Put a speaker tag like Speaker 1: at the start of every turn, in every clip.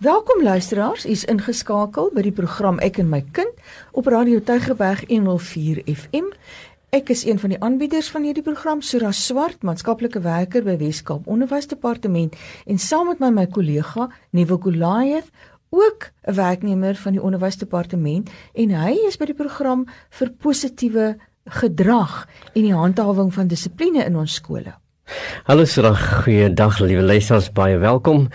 Speaker 1: Welkom luisteraars, u's ingeskakel by die program Ek en my kind op Radio Tygerberg 104 FM. Ek is een van die aanbieders van hierdie program, Sura Swart, maatskaplike werker by Weskaap Onderwysdepartement en saam met my my kollega Nuwe Goliath, ook 'n werknemer van die Onderwysdepartement en hy is by die program vir positiewe gedrag en die handhawing van dissipline in ons skole.
Speaker 2: Hallo Sarah, goeiedag liewe luisters, baie welkom.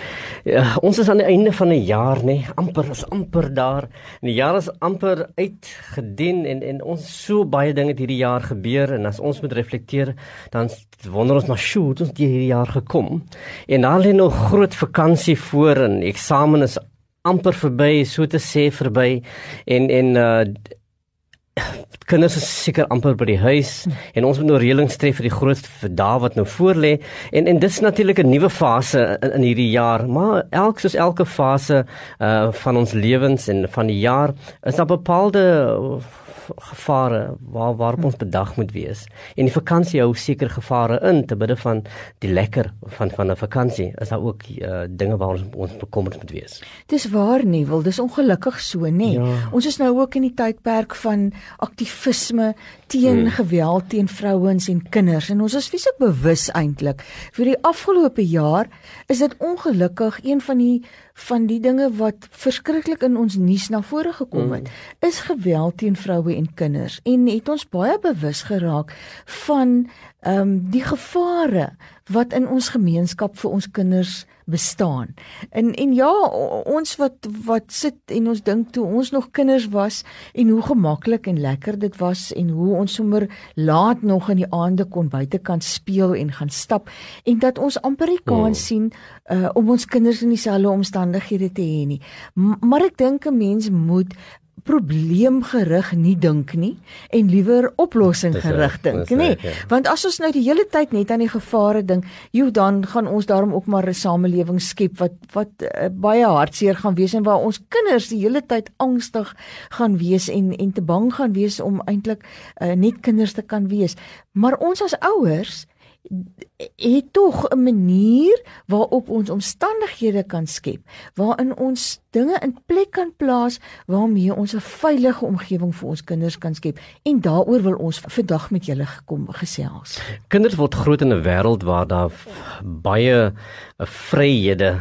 Speaker 2: Ja, ons is aan die einde van 'n jaar nê, nee, amper is amper daar. En die jaar is amper uitgedien en en ons so baie dinge het hierdie jaar gebeur en as ons moet reflekteer, dan wonder ons maar sjoe, het ons die hierdie jaar gekom. En dan lê nog groot vakansie voor en eksamen is amper verby, so te sê verby. En en uh kinders is seker amper by die huis en ons moet nou reëlings tref vir die groot vir dae wat nou voor lê. En en dis natuurlik 'n nuwe fase in, in hierdie jaar maar elk soos elke fase uh van ons lewens en van die jaar is daar bepaalde gevare waar waarop ons bedag moet wees. En die vakansie hou seker gevare in te bidde van die lekker van van 'n vakansie. Is daar ook uh, dinge waar ons ons bekommerd moet wees.
Speaker 1: Dis waar nie, wil dis ongelukkig so nê. Nee. Ja. Ons is nou ook in die tydperk van aktivisme teen hmm. geweld teen vrouens en kinders en ons is fisiek bewus eintlik vir die afgelope jaar is dit ongelukkig een van die van die dinge wat verskriklik in ons nuus na vore gekom het, mm. is geweld teen vroue en kinders en het ons baie bewus geraak van ehm um, die gevare wat in ons gemeenskap vir ons kinders bestaan. En en ja, ons wat wat sit en ons dink toe ons nog kinders was en hoe gemaklik en lekker dit was en hoe ons sommer laat nog in die aande kon buitekant speel en gaan stap en dat ons amper nie kan oh. sien uh, om ons kinders in dieselfde omstandighede te hê nie. M maar ek dink 'n mens moet probleemgerig nie dink nie en liewer oplossinggerig dink, nê? Ja. Want as ons nou die hele tyd net aan die gevare dink, joh, dan gaan ons daarom ook maar 'n samelewing skep wat wat uh, baie hartseer gaan wees en waar ons kinders die hele tyd angstig gaan wees en en te bang gaan wees om eintlik uh, net kinders te kan wees. Maar ons as ouers het tog 'n manier waarop ons omstandighede kan skep waarin ons dinge in plek kan plaas waarmee ons 'n veilige omgewing vir ons kinders kan skep en daaroor wil ons vandag met julle gekom gesels.
Speaker 2: Kinders word groot in 'n wêreld waar daar baie vryhede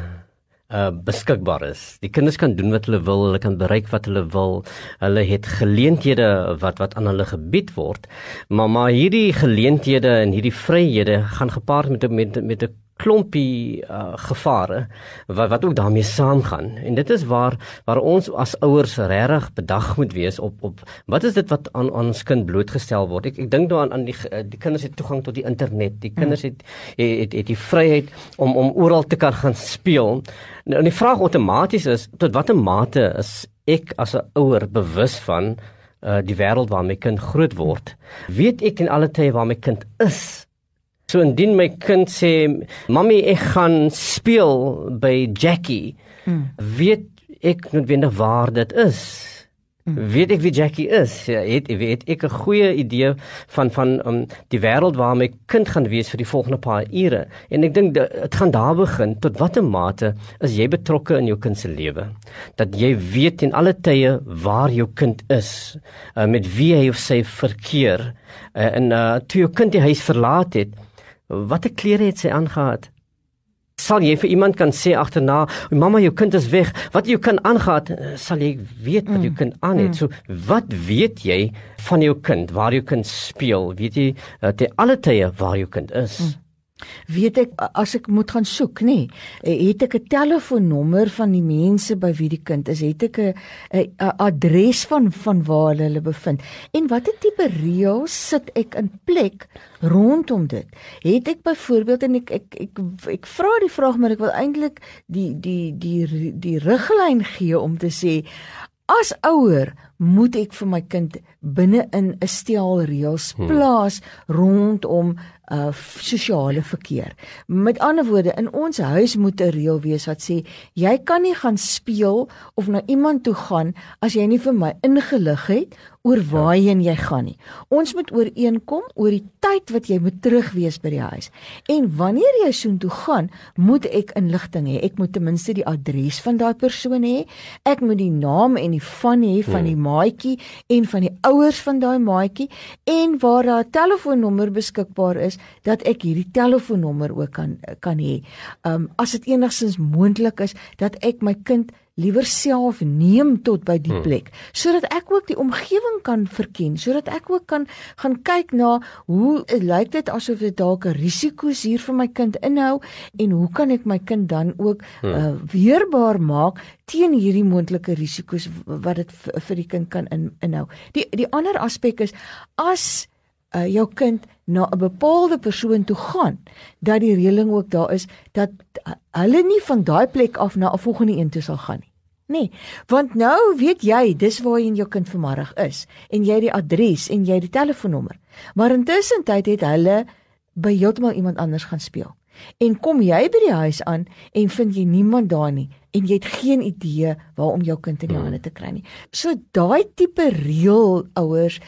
Speaker 2: uh beskikbaar is. Die kinders kan doen wat hulle wil, hulle kan bereik wat hulle wil. Hulle het geleenthede wat wat aan hulle gebied word. Maar maar hierdie geleenthede en hierdie vryhede gaan gepaard met met met 'n klompie uh, gevare wat wat ook daarmee saamgaan. En dit is waar waar ons as ouers regtig bedag moet wees op op wat is dit wat aan aan ons kind blootgestel word? Ek ek dink nou aan aan die die kinders het toegang tot die internet. Die kinders het het het, het die vryheid om om oral te kan gaan speel. Nou die vraag outomaties is tot watter mate is ek as 'n ouer bewus van uh, die wêreld waar my kind groot word? Weet ek in alle tye waar my kind is So indien my kind sê, "Mamy, ek gaan speel by Jackie." Hmm. Weet ek noodwendig waar dit is? Hmm. Weet ek wie Jackie is? Ja, het weet ek 'n goeie idee van van um, die wêreld waar my kind gaan wees vir die volgende paar ure. En ek dink dit gaan daar begin tot watter mate is jy betrokke in jou kind se lewe? Dat jy weet in alle tye waar jou kind is, uh, met wie hy of sy verkeer. Uh, en uh, toe jou kind die huis verlaat het, Watter klere het sy aangetree? Sal jy vir iemand kan sê agterna, "Mamma, jou kind is weg." Wat jou kind aangetree, sal jy weet wat jou mm. kind aan het. Mm. So, wat weet jy van jou kind? Waar jou kind speel? Weet jy uh, te alle tye waar jou kind is? Mm
Speaker 1: weet ek as ek moet gaan soek nê nee, het ek 'n telefoonnommer van die mense by wie die kind is het ek 'n adres van van waar hulle bevind en watter tipe reëls sit ek in plek rondom dit het ek byvoorbeeld en ek ek ek, ek, ek vra die vraag maar ek wil eintlik die die die die, die riglyn gee om te sê As ouer moet ek vir my kind binne in 'n stel reëls hmm. plaas hmm. rondom uh sosiale verkeer. Met ander woorde, in ons huis moet 'n reël wees wat sê jy kan nie gaan speel of na iemand toe gaan as jy nie vir my ingelig het oor waarheen jy gaan nie. Ons moet ooreenkom oor die tyd wat jy moet terug wees by die huis. En wanneer jy soontoe gaan, moet ek inligting hê. Ek moet ten minste die adres van daai persoon hê. Ek moet die naam en die van hê van die maatjie en van die ouers van daai maatjie en waar daar 'n telefoonnommer beskikbaar is dat ek hierdie telefoonnommer ook kan kan hê. Um as dit enigstens moontlik is dat ek my kind liewer self neem tot by die hmm. plek sodat ek ook die omgewing kan verken sodat ek ook kan gaan kyk na hoe lyk dit asof dit dalk 'n risiko's hier vir my kind inhou en hoe kan ek my kind dan ook hmm. uh, weerbaar maak teen hierdie moontlike risiko's wat dit vir die kind kan in, inhou die die ander aspek is as uh, jou kind na 'n bepaalde persoon toe gaan dat die reëling ook daar is dat hulle nie van daai plek af na 'n volgende een toe sal gaan nie. Nee, want nou weet jy dis waar jy in jou kind vanmiddag is en jy die adres en jy die telefoonnommer. Maar intussen tyd het hulle by heeltemal iemand anders gaan speel. En kom jy by die huis aan en vind jy niemand daar nie en jy het geen idee waar om jou kind in die hande te kry nie. So daai tipe reël ouers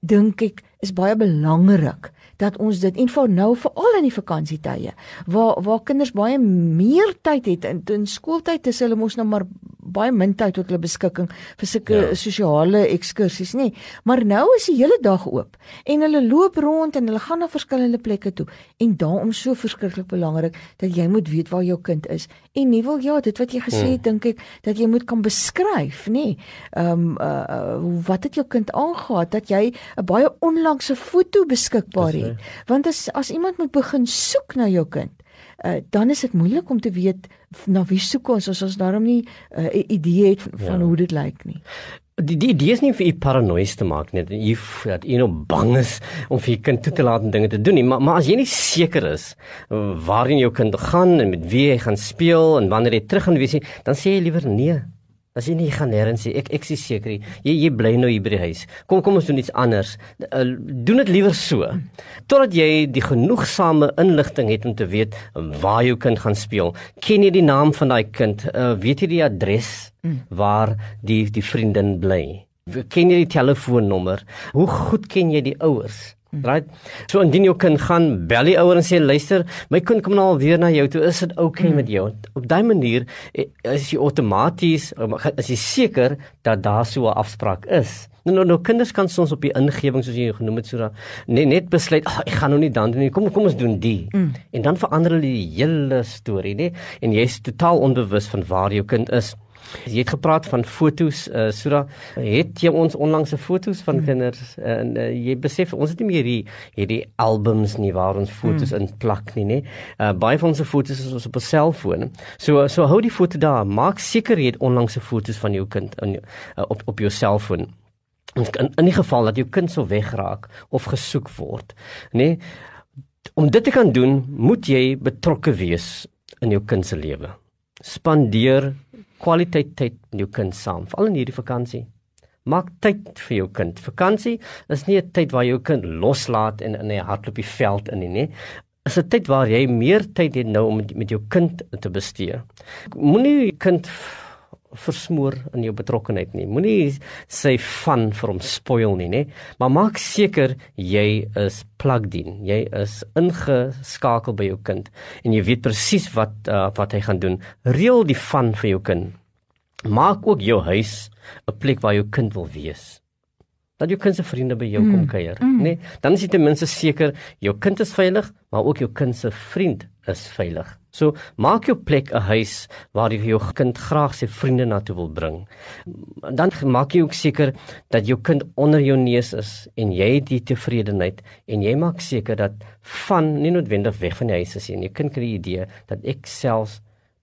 Speaker 1: dink ek is baie belangrik dat ons dit en vir nou veral in die vakansietye waar waar kinders baie meer tyd het in, in skooltyd is hulle mos nou maar baie min tyd tot hulle beskikking vir sulke ja. sosiale ekskursies nê maar nou is die hele dag oop en hulle loop rond en hulle gaan na verskillende plekke toe en daarom so verskriklik belangrik dat jy moet weet waar jou kind is en nie wil ja dit wat jy gesê het hmm. dink ek dat jy moet kan beskryf nê ehm um, uh, wat het jou kind aangegaan dat jy 'n baie onlangse foto beskikbaar het want as as iemand moet begin soek na jou kind uh, dan is dit moeilik om te weet na wie soek ons as ons daarom nie 'n uh, idee het van, van ja. hoe dit lyk nie.
Speaker 2: Die die die is nie vir u paranoïes te maak net jy dat jy nou bang is om vir jou kind toe te laat om dinge te doen nie maar maar as jy nie seker is waarheen jou kind gaan en met wie hy gaan speel en wanneer hy terug gaan wees nie dan sê jy liewer nee As jy nie gaan nêrens sê ek ek is seker jy jy bly nou hier by die huis. Kom kom ons doen iets anders. Uh, doen dit liewer so totdat jy die genoegsame inligting het om te weet waar jou kind gaan speel. Ken jy die naam van daai kind? Uh, weet jy die adres waar die die vriendin bly? Ken jy die telefoonnommer? Hoe goed ken jy die ouers? Right. So indien jou kind gaan bel die ouer en sê luister, my kind kom nou al weer na jou toe. Is dit oukei okay met jou? Op daai manier eh, is jy outomaties is jy seker dat daar so 'n afspraak is. Nou nou, nou kinders kan soms op die ingewing soos jy genoem het so da net net besluit, ag ek gaan nou nie dan doen nie. Kom kom ons doen die. Mm. En dan verander hulle die hele storie, nê? En jy's totaal onbewus van waar jou kind is. Jy het gepraat van fotos, uh, Sura, het jy ons onlangse fotos van hmm. kinders uh, en uh, jy besef ons het nie meer hier hierdie albums nie waar ons fotos hmm. in plak nie, nê. Uh, baie van ons fotos is ons op 'n selfoon. So so hou die foto daar, maak seker jy het onlangse fotos van jou kind in uh, op op jou selfoon. In, in die geval dat jou kind sou wegraak of gesoek word, nê. Om dit te kan doen, moet jy betrokke wees in jou kind se lewe. Spandeer kwaliteit tyd met jou kind saam, veral in hierdie vakansie. Maak tyd vir jou kind. Vakansie is nie 'n tyd waar jou kind loslaat en in 'n hardloop die veld in nie, nie. Is 'n tyd waar jy meer tyd het nou om met, met jou kind te bestee. Moenie kind versmoor in jou betrokkenheid nie. Moenie sy van vir hom spoil nie, nê? Maar maak seker jy is plugged in. Jy is ingeskakel by jou kind en jy weet presies wat uh, wat hy gaan doen. Reël die van vir jou kind. Maak ook jou huis 'n plek waar jou kind wil wees dat jou kind se vriende by jou mm. kom kuier, mm. nê? Nee, dan is jy ten minste seker jou kind is veilig, maar ook jou kind se vriend is veilig. So maak jou plek 'n huis waar jy jou kind graag sy vriende na toe wil bring. Dan maak jy ook seker dat jou kind onder jou neus is en jy het die tevredenheid en jy maak seker dat van nie noodwendig weg van die huis is nie. Jou kind kry die idee dat ek self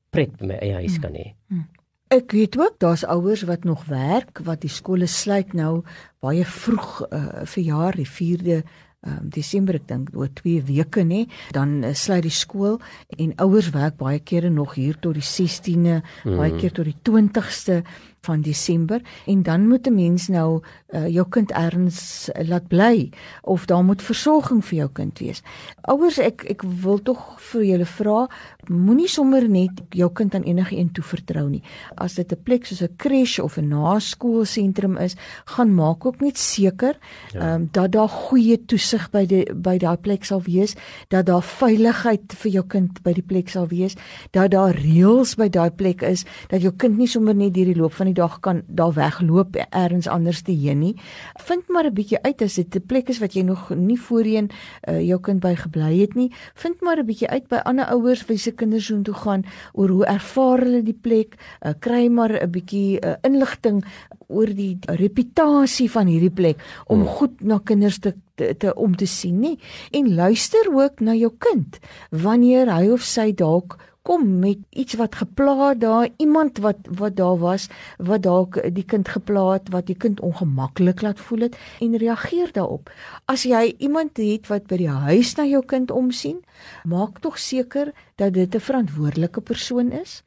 Speaker 2: pret by my eie huis mm. kan hê. Mm.
Speaker 1: Ek weet ook daar's ouers wat nog werk wat die skole sluit nou baie vroeg uh, vir jaar die 4de um, Desember ek dink oor 2 weke nê dan uh, sluit die skool en ouers werk baie kere nog hier tot die 16de mm. baie keer tot die 20ste van Desember en dan moet 'n mens nou uh, jou kind erns laat bly of daar moet versorging vir jou kind wees. Ouers, ek ek wil tog vir julle vra, moenie sommer net jou kind aan enige een toe vertrou nie. As dit 'n plek soos 'n crèche of 'n naskoolsentrum is, gaan maak ook net seker ja. um, dat daar goeie toesig by die by daai plek sal wees, dat daar veiligheid vir jou kind by die plek sal wees, dat daar reëls by daai plek is dat jou kind nie sommer net deur die loop van die dag kan daar wegloop elders anders te heen nie. Vind maar 'n bietjie uit as dit 'n plek is wat jy nog nie voorheen uh, jou kind by gebly het nie. Vind maar 'n bietjie uit by ander ouers wie se kinders so toe gaan oor hoe ervaar hulle die plek, uh, kry maar 'n bietjie uh, inligting oor die reputasie van hierdie plek om hmm. goed na kinders te te, te om te sien nie en luister ook na jou kind wanneer hy of sy dalk kom met iets wat gepla daar iemand wat wat daar was wat dalk die kind gepla het wat die kind ongemaklik laat voel het en reageer daarop. As jy iemand het wat by die huis na jou kind omsien maak tog seker dat dit 'n verantwoordelike persoon is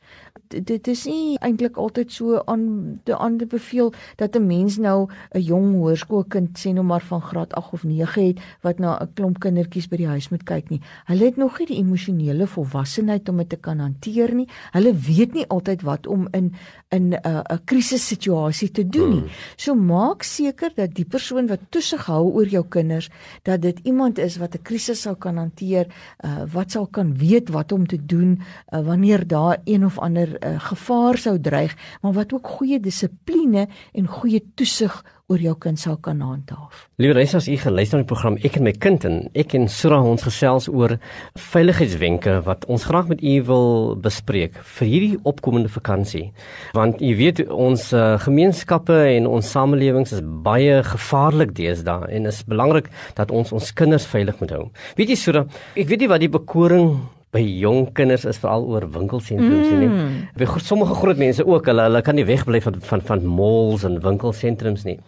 Speaker 1: dit is nie eintlik altyd so aan te aanbeveel dat 'n mens nou 'n jong hoërskoolkind sê nou maar van graad 8 of 9 het wat na 'n klomp kindertjies by die huis moet kyk nie. Hulle het nog nie die emosionele volwassenheid om dit te kan hanteer nie. Hulle weet nie altyd wat om in in 'n uh, 'n krisissituasie te doen nie. Hmm. So maak seker dat die persoon wat toesig hou oor jou kinders, dat dit iemand is wat 'n krisis sou kan hanteer, uh, wat sal kan weet wat om te doen uh, wanneer daar een of ander uh, gevaar sou dreig, maar wat ook goeie dissipline en goeie toesig oor jou kind sal kan handhaaf.
Speaker 2: Liewe reisers, u geluister na die program Ek en my kind en ek en Sura ons gesels oor veiligheidswenke wat ons graag met u wil bespreek vir hierdie opkomende vakansie. Want u weet ons uh, gemeenskappe en ons samelewings is baie gevaarlik deesdae en is belangrik dat ons ons kinders veilig moet hou. Weet jy Sura, ek weet nie wat die bekoring by jong kinders is veral oor winkelsentrums mm. nie. By sommige groot mense ook, hulle hulle kan nie wegbly van van van malls en winkelsentrums nie.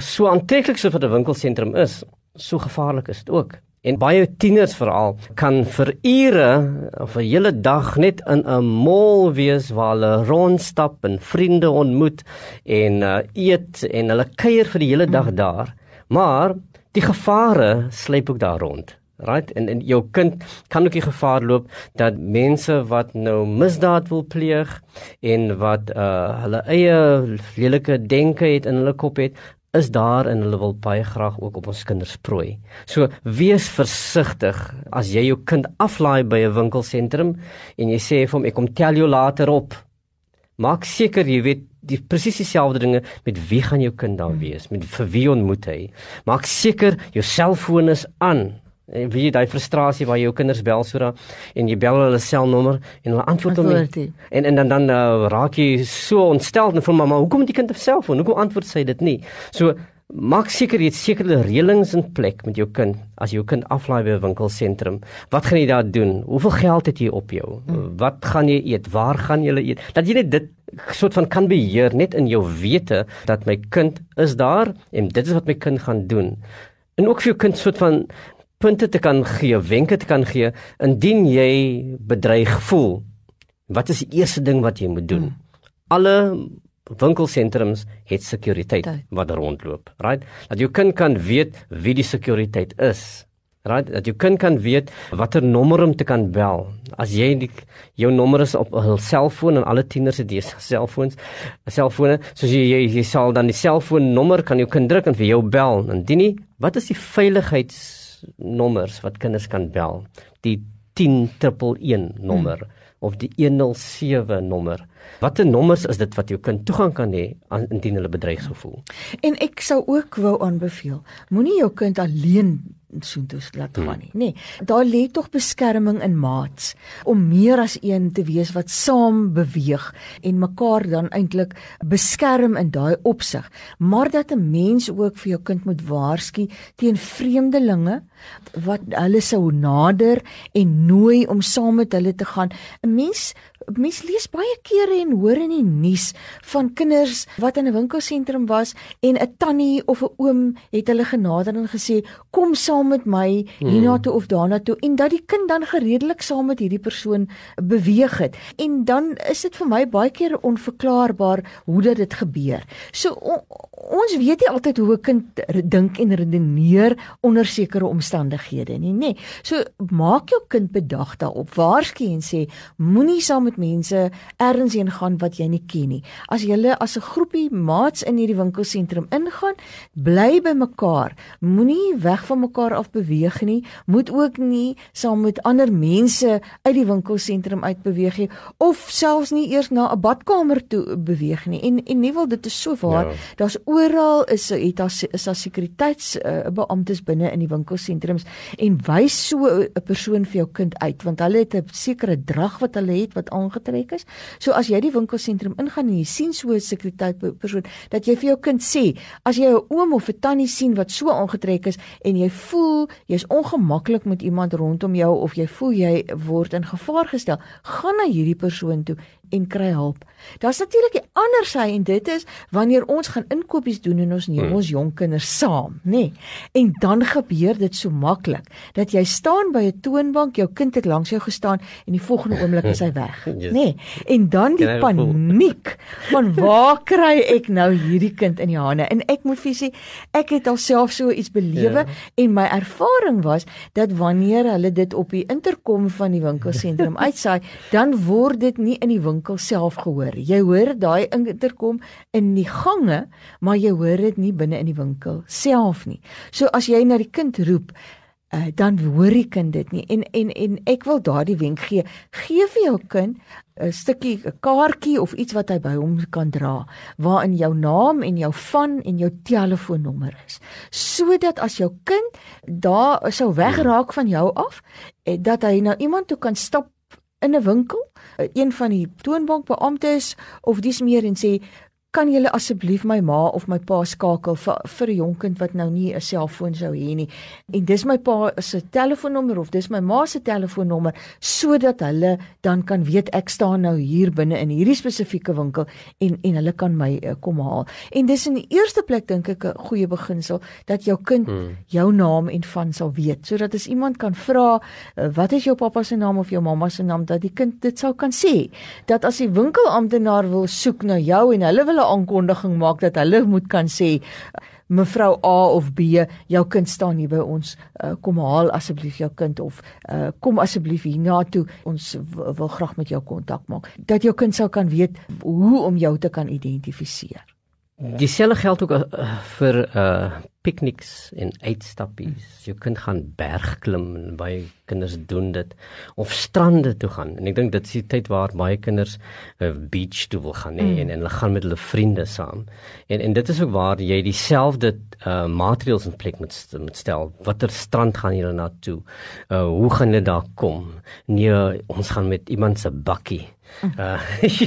Speaker 2: So aantreklik so vir 'n winkelsentrum is, so gevaarlik is dit ook. En baie tieners veral kan vir ure of 'n hele dag net in 'n mall wees waar hulle rondstap en vriende ontmoet en uh, eet en hulle kuier vir die hele dag mm. daar. Maar die gevare sluip ook daar rond right en en jou kind kan ook die gevaar loop dat mense wat nou misdaad wil pleeg en wat uh hulle eie lelike denke het in hulle kop het is daar en hulle wil baie graag ook op ons kinders prooi. So wees versigtig as jy jou kind aflaai by 'n winkelsentrum en jy sê vir hom ek kom tel jou later op. Maak seker jy weet die presies dieselfde dinge met wie gaan jou kind daar wees, met vir wie ontmoet hy. Maak seker jou selfoon is aan. En wie daai frustrasie waar jy jou kinders bel so da en jy bel hulle selnommer en hulle antwoord hom nie. En en dan dan uh, raak jy so ontstel en voel mamma, hoekom het die kind op selfoon? Hoekom antwoord sy dit nie? So maak seker jy het sekere reëlings in plek met jou kind as jou kind aflaai by 'n winkelsentrum. Wat gaan jy daar doen? Hoeveel geld het jy op jou? Hmm. Wat gaan jy eet? Waar gaan jy eet? Dat jy net dit soort van kan beheer net in jou wete dat my kind is daar en dit is wat my kind gaan doen. En ook vir jou kind soort van punte te kan gee, wenke te kan gee indien jy bedreig voel. Wat is die eerste ding wat jy moet doen? Hmm. Alle winkelsentrums het sekuriteit wat rondloop, right? Dat jou kind kan weet wie die sekuriteit is. Right, dat jou kind kan weet watter nommer om te kan bel. As jy die, jou nommer is op 'n selfoon en alle tieners het dis selfoons, selfone, so jy, jy jy sal dan die selfoonnommer kan jou kind druk en vir jou bel. Indien nie, wat is die veiligheids nommers wat kinders kan bel. Die 10111 nommer hmm. of die 107 nommer. Watter nommers is dit wat jou kind toegang kan hê indien hulle bedreig gevoel?
Speaker 1: En ek sou ook wou aanbeveel, moenie jou kind alleen soontoe laat gaan nie. Nee, daar lê tog beskerming in maats om meer as een te wees wat saam beweeg en mekaar dan eintlik beskerm in daai opsig. Maar dat 'n mens ook vir jou kind moet waarsku teen vreemdelinge wat hulle sou nader en nooi om saam met hulle te gaan. 'n Mens mens lees baie kere en hoor in die nuus van kinders wat in 'n winkelsentrum was en 'n tannie of 'n oom het hulle genader en gesê kom saam met my hiernatoe hmm. of daarnatoe en dat die kind dan gereedelik saam met hierdie persoon beweeg het en dan is dit vir my baie keer onverklaarbaar hoe dat dit gebeur. So on, ons weet nie altyd hoe 'n kind dink en redeneer onder sekere omstandighede nie, nê. So maak jou kind bedag daarop. Waarsku en sê moenie saam met mense ergens heen gaan wat jy nie ken nie. As jy as 'n groepie maats in hierdie winkelsentrum ingaan, bly by mekaar. Moenie weg van mekaar af beweeg nie. Moet ook nie saam met ander mense uit die winkelsentrum uit beweeg nie of selfs nie eers na 'n badkamer toe beweeg nie. En en nie wil dit is so waar. Ja. Daar's oral is het daar is daar sekuriteitsbeamptes uh, binne in die winkelsentrums en wys so 'n persoon vir jou kind uit want hulle het 'n sekere drag wat hulle het wat aangetrek is. So as jy die winkelsentrum ingaan en jy sien so 'n sekuriteitspersoon dat jy vir jou kind sê as jy 'n oom of 'n tannie sien wat so aangetrek is en jy voel jy's ongemaklik met iemand rondom jou of jy voel jy word in gevaar gestel, gaan na hierdie persoon toe en kry hulp. Daar's natuurlik 'n ander sy en dit is wanneer ons gaan inkopies doen en ons neem hmm. ons jong kinders saam, nê? Nee. En dan gebeur dit so maklik dat jy staan by 'n toonbank, jou kind het langs jou gestaan en die volgende oomblik is hy weg, yes. nê? Nee. En dan die paniek van waar kry ek nou hierdie kind in die hande? En ek moet vir sê, ek het alself so iets belewe. Ja. en my ervaring was dat wanneer hulle dit op die interkom van die winkelsentrum uitsaai, dan word dit nie in die winkel self gehoor. Jy hoor daai interkom in die gange, maar jy hoor dit nie binne in die winkel self nie. So as jy na die kind roep, uh, dan hoor die kind dit nie. En en en ek wil daardie wenk gee. Gee vir jou kind 'n stukkie 'n kaartjie of iets wat hy by hom kan dra waarin jou naam en jou van en jou telefoonnommer is sodat as jou kind daar sou wegraak van jou af eh, dat hy na iemand toe kan stap in 'n winkel, een van die toonbankbeamptes of dis meer en sê kan julle asseblief my ma of my pa skakel vir vir 'n jonk kind wat nou nie 'n selfoon sou hê nie. En dis my pa se telefoonnommer of dis my ma se telefoonnommer sodat hulle dan kan weet ek staan nou hier binne in hierdie spesifieke winkel en en hulle kan my uh, kom haal. En dis in die eerste plek dink ek 'n goeie beginsel dat jou kind hmm. jou naam en van sal weet sodat as iemand kan vra uh, wat is jou pappa se naam of jou mamma se naam dat die kind dit sal kan sê. Dat as die winkelamptenaar wil soek na jou en hulle wil aankondiging maak dat hulle moet kan sê mevrou A of B jou kind staan hier by ons. Uh, kom haal asseblief jou kind of uh, kom asseblief hier na toe. Ons wil graag met jou kontak maak. Dat jou kind sou kan weet hoe om jou te kan identifiseer.
Speaker 2: Dieselfde geld ook uh, vir uh pikniks en uitstappies. Jy kan gaan bergklim en baie kinders doen dit of strande toe gaan. En ek dink dit is die tyd waar baie kinders 'n uh, beach toe wil gaan mm. en en hulle gaan met hulle vriende saam. En en dit is ook waar jy dieselfde uh maatreëls in plek moet moet stel. Watter strand gaan julle na toe? Uh hoe gaan julle daar kom? Nee, ons gaan met iemand se bakkie. Uh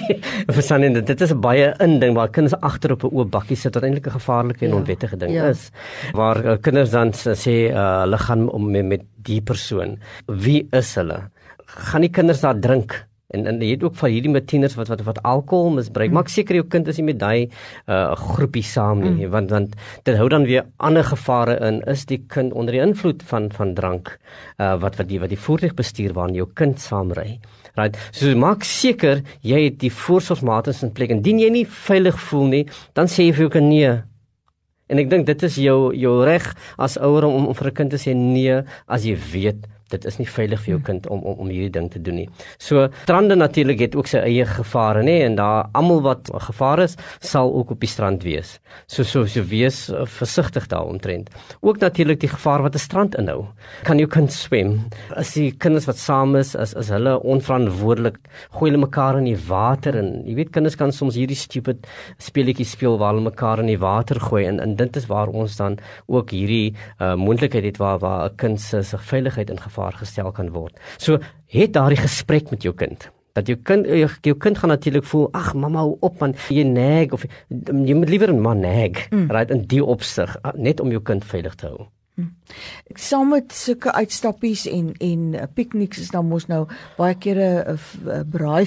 Speaker 2: verstaan jy dit is 'n baie inding waar kinders agter op 'n oop bakkie sit wat eintlik 'n gevaarlike en ja, onwettige ding ja. is. Waar uh, kinders dan sê uh, hulle gaan om met, met die persoon. Wie is hulle? Gaan die kinders daar drink? En en jy het ook van hierdie matieners wat wat wat alkohol misbruik. Mm. Maak seker jou kind is nie met daai uh groepie saam nie, mm. want want dit hou dan weer ander gevare in. Is die kind onder die invloed van van drank uh wat wat die wat die voertuig bestuur waarin jou kind saamry. Right. So maak seker jy het die voorsorgsmaatreëls in plek. Indien jy nie veilig voel nie, dan sê jy vir jou kind nee. En ek dink dit is jou jou reg as ouer om, om vir 'n kind te sê nee as jy weet dit is nie veilig vir jou kind om om om hierdie ding te doen nie. So strande natuurlik het ook sy eie gevare nê en daar almal wat gevaar is sal ook op die strand wees. So so so wees uh, versigtig daaromtrent. Ook natuurlik die gevaar wat 'n strand inhou. Kan jou kind swem? As die kinders wat saam is as as hulle onverantwoordelik gooi hulle mekaar in die water en jy weet kinders kan soms hierdie stupid speletjies speel waar hulle mekaar in die water gooi en en dit is waar ons dan ook hierdie uh, moontlikheid het waar waar 'n kind se veiligheid in gevaar gestel kan word. So het daardie gesprek met jou kind dat jou kind jou, jou kind gaan natuurlik voel ag mamma hou op man jy nag of jy moet liewer 'n man nag mm. right in die opsig net om jou kind veilig te hou. Mm.
Speaker 1: Saam met sulke uitstappies en en uh, pikniks is dan mos nou baie kere 'n uh, braai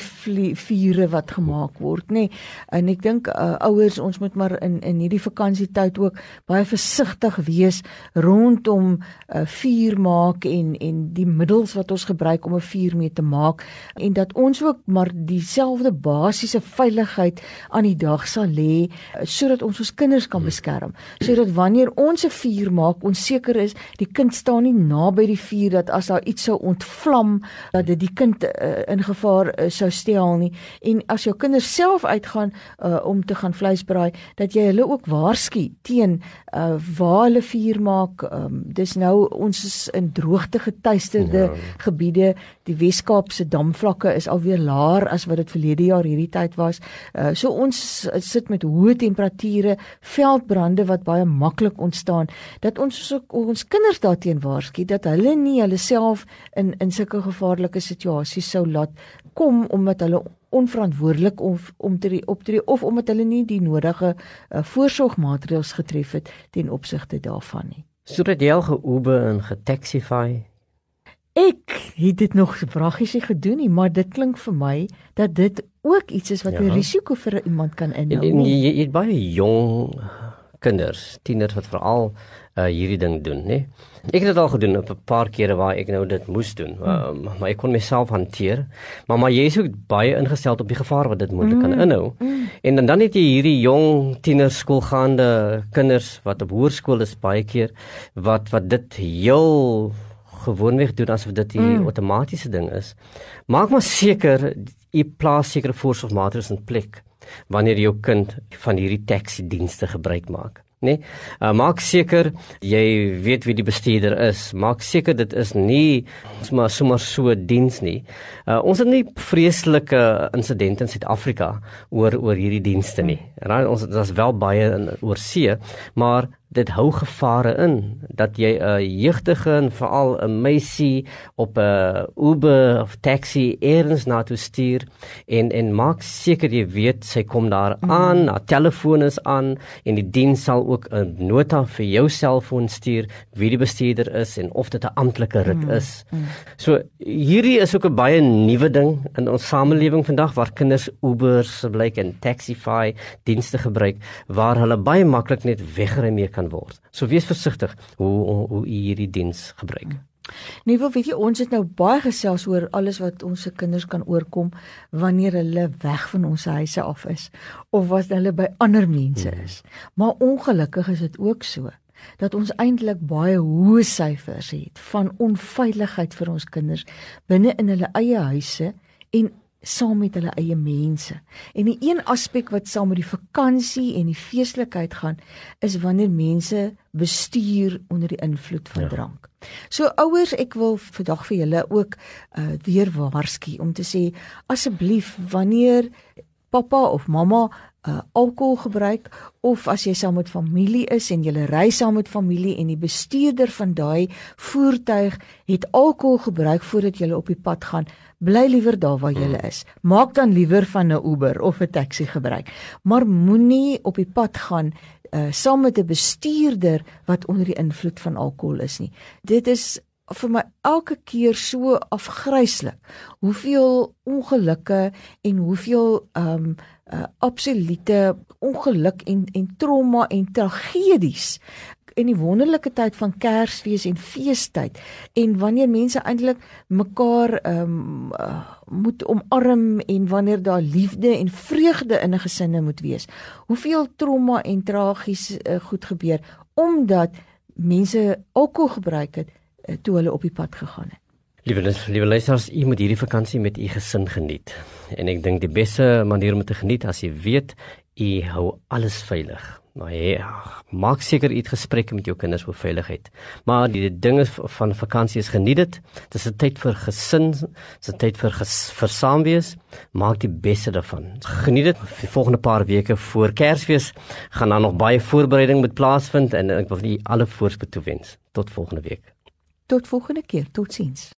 Speaker 1: vure wat gemaak word, nê. Nee. En ek dink uh, ouers ons moet maar in in hierdie vakansietyd ook baie versigtig wees rondom 'n uh, vuur maak en en die middels wat ons gebruik om 'n vuur mee te maak en dat ons ook maar dieselfde basiese veiligheid aan die dag sal lê sodat ons ons kinders kan beskerm. Sodat wanneer ons 'n vuur maak, ons seker is die kind staan nie naby die vuur dat as daar iets sou ontvlam dat dit die kind uh, in gevaar uh, sou stel nie. En as jou kinders self uitgaan uh, om te gaan vleis braai dat jy hulle ook waarsku teen uh, waar hulle vuur maak. Um, dis nou ons is in droogte getuisterde ja. gebiede. Die Weskaapse damvlakke is alweer laer as wat dit verlede jaar hierdie tyd was. Uh, so ons sit met hoë temperature veldbrande wat baie maklik ontstaan. Dat ons ook ons kinders daarteen waarsku dat hulle nie hulle self in in sulke gevaarlike situasies sou laat kom omdat hulle onverantwoordelik om om te optree of omdat hulle nie die nodige uh, voorsorgmaatreëls getref het ten opsigte daarvan nie.
Speaker 2: Sodat jy al ge-Uber en ge-Taxify
Speaker 1: Ek het dit nog vragies gedoen nie, maar dit klink vir my dat dit ook iets is wat 'n ja. risiko vir iemand kan inhou.
Speaker 2: Jy, jy, jy het baie jong kinders, tieners wat veral uh, hierdie ding doen, né? Ek het dit al gedoen op 'n paar kere waar ek nou dit moes doen, um, maar ek kon myself hanteer. Maar maar jy is ook baie ingestel op die gevaar wat dit moontlik kan mm. inhou. Mm. En dan dan het jy hierdie jong tieners skoolgaande kinders wat op hoërskool is baie keer wat wat dit heel gewoonweg doen asof dit 'n mm. outomatiese ding is. Maak maar seker jy plaas sekere voorsorgmaatreëls in plek wanneer jou kind van hierdie taxi dienste gebruik maak nê. Nee? Uh, maak seker jy weet wie die bestuurder is. Maak seker dit is nie sommer sommer so diens nie. Uh, ons het nie vreeslike insidente in Suid-Afrika oor oor hierdie dienste nie. En ons daar's wel baie in oor see, maar dit hou gevare in dat jy 'n jeugdige en veral 'n meisie op 'n Uber of taxi eers na toe stuur en en maak seker jy weet sy kom daar mm. aan, mm. haar telefoon is aan en die diens sal ook 'n nota vir jou selfoon stuur wie die bestuurder is en of dit 'n amptelike rit mm. is. Mm. So hierdie is ook 'n baie nuwe ding in ons samelewing vandag waar kinders Ubers blyk en Taxify dienste gebruik waar hulle baie maklik net wegry mee kan word. So wees versigtig hoe hoe u hierdie diens gebruik.
Speaker 1: Nee, wil weet jy ons het nou baie gesels oor alles wat ons se kinders kan oorkom wanneer hulle weg van ons huise af is of wat hulle by ander mense hmm. is. Maar ongelukkig is dit ook so dat ons eintlik baie hoë syfers het van onveiligheid vir ons kinders binne in hulle eie huise en saam met hulle eie mense. En die een aspek wat saam met die vakansie en die feeslikheid gaan, is wanneer mense bestuur onder die invloed van ja. drank. So ouers, ek wil vandag vir julle ook uh weer waarsku om te sê asseblief wanneer pappa of mamma uh alkohol gebruik of as jy saam met familie is en jy ry saam met familie en die bestuurder van daai voertuig het alkohol gebruik voordat jy op die pad gaan bly liewer daar waar jy is. Maak dan liewer van 'n Uber of 'n taxi gebruik. Maar moenie op die pad gaan uh saam met 'n bestuurder wat onder die invloed van alkohol is nie. Dit is vir my elke keer so afgryslik hoeveel ongelukke en hoeveel ehm um, uh, absolute ongeluk en en trauma en tragedies in die wonderlike tyd van Kersfees en feestyd en wanneer mense eintlik mekaar ehm um, uh, moet omarm en wanneer daar liefde en vreugde in 'n gesinne moet wees. Hoeveel trauma en tragies uh, goed gebeur omdat mense alkohol gebruik het uh, toe hulle op die pad gegaan het.
Speaker 2: Liewe liewe luisters, u moet hierdie vakansie met u gesin geniet. En ek dink die beste manier om te geniet as jy weet u hou alles veilig. Maar ja, maak seker u het gesprekke met jou kinders oor veiligheid. Maar die dinge van vakansie is geniet dit. Dis 'n tyd vir gesin, dis 'n tyd vir vir saamwees. Maak die beste daarvan. Geniet dit. Die volgende paar weke voor Kersfees gaan daar nog baie voorbereiding moet plaasvind en ek wil u alle voorspoed toewens. Tot volgende week.
Speaker 1: Tot volgende keer. Totsiens.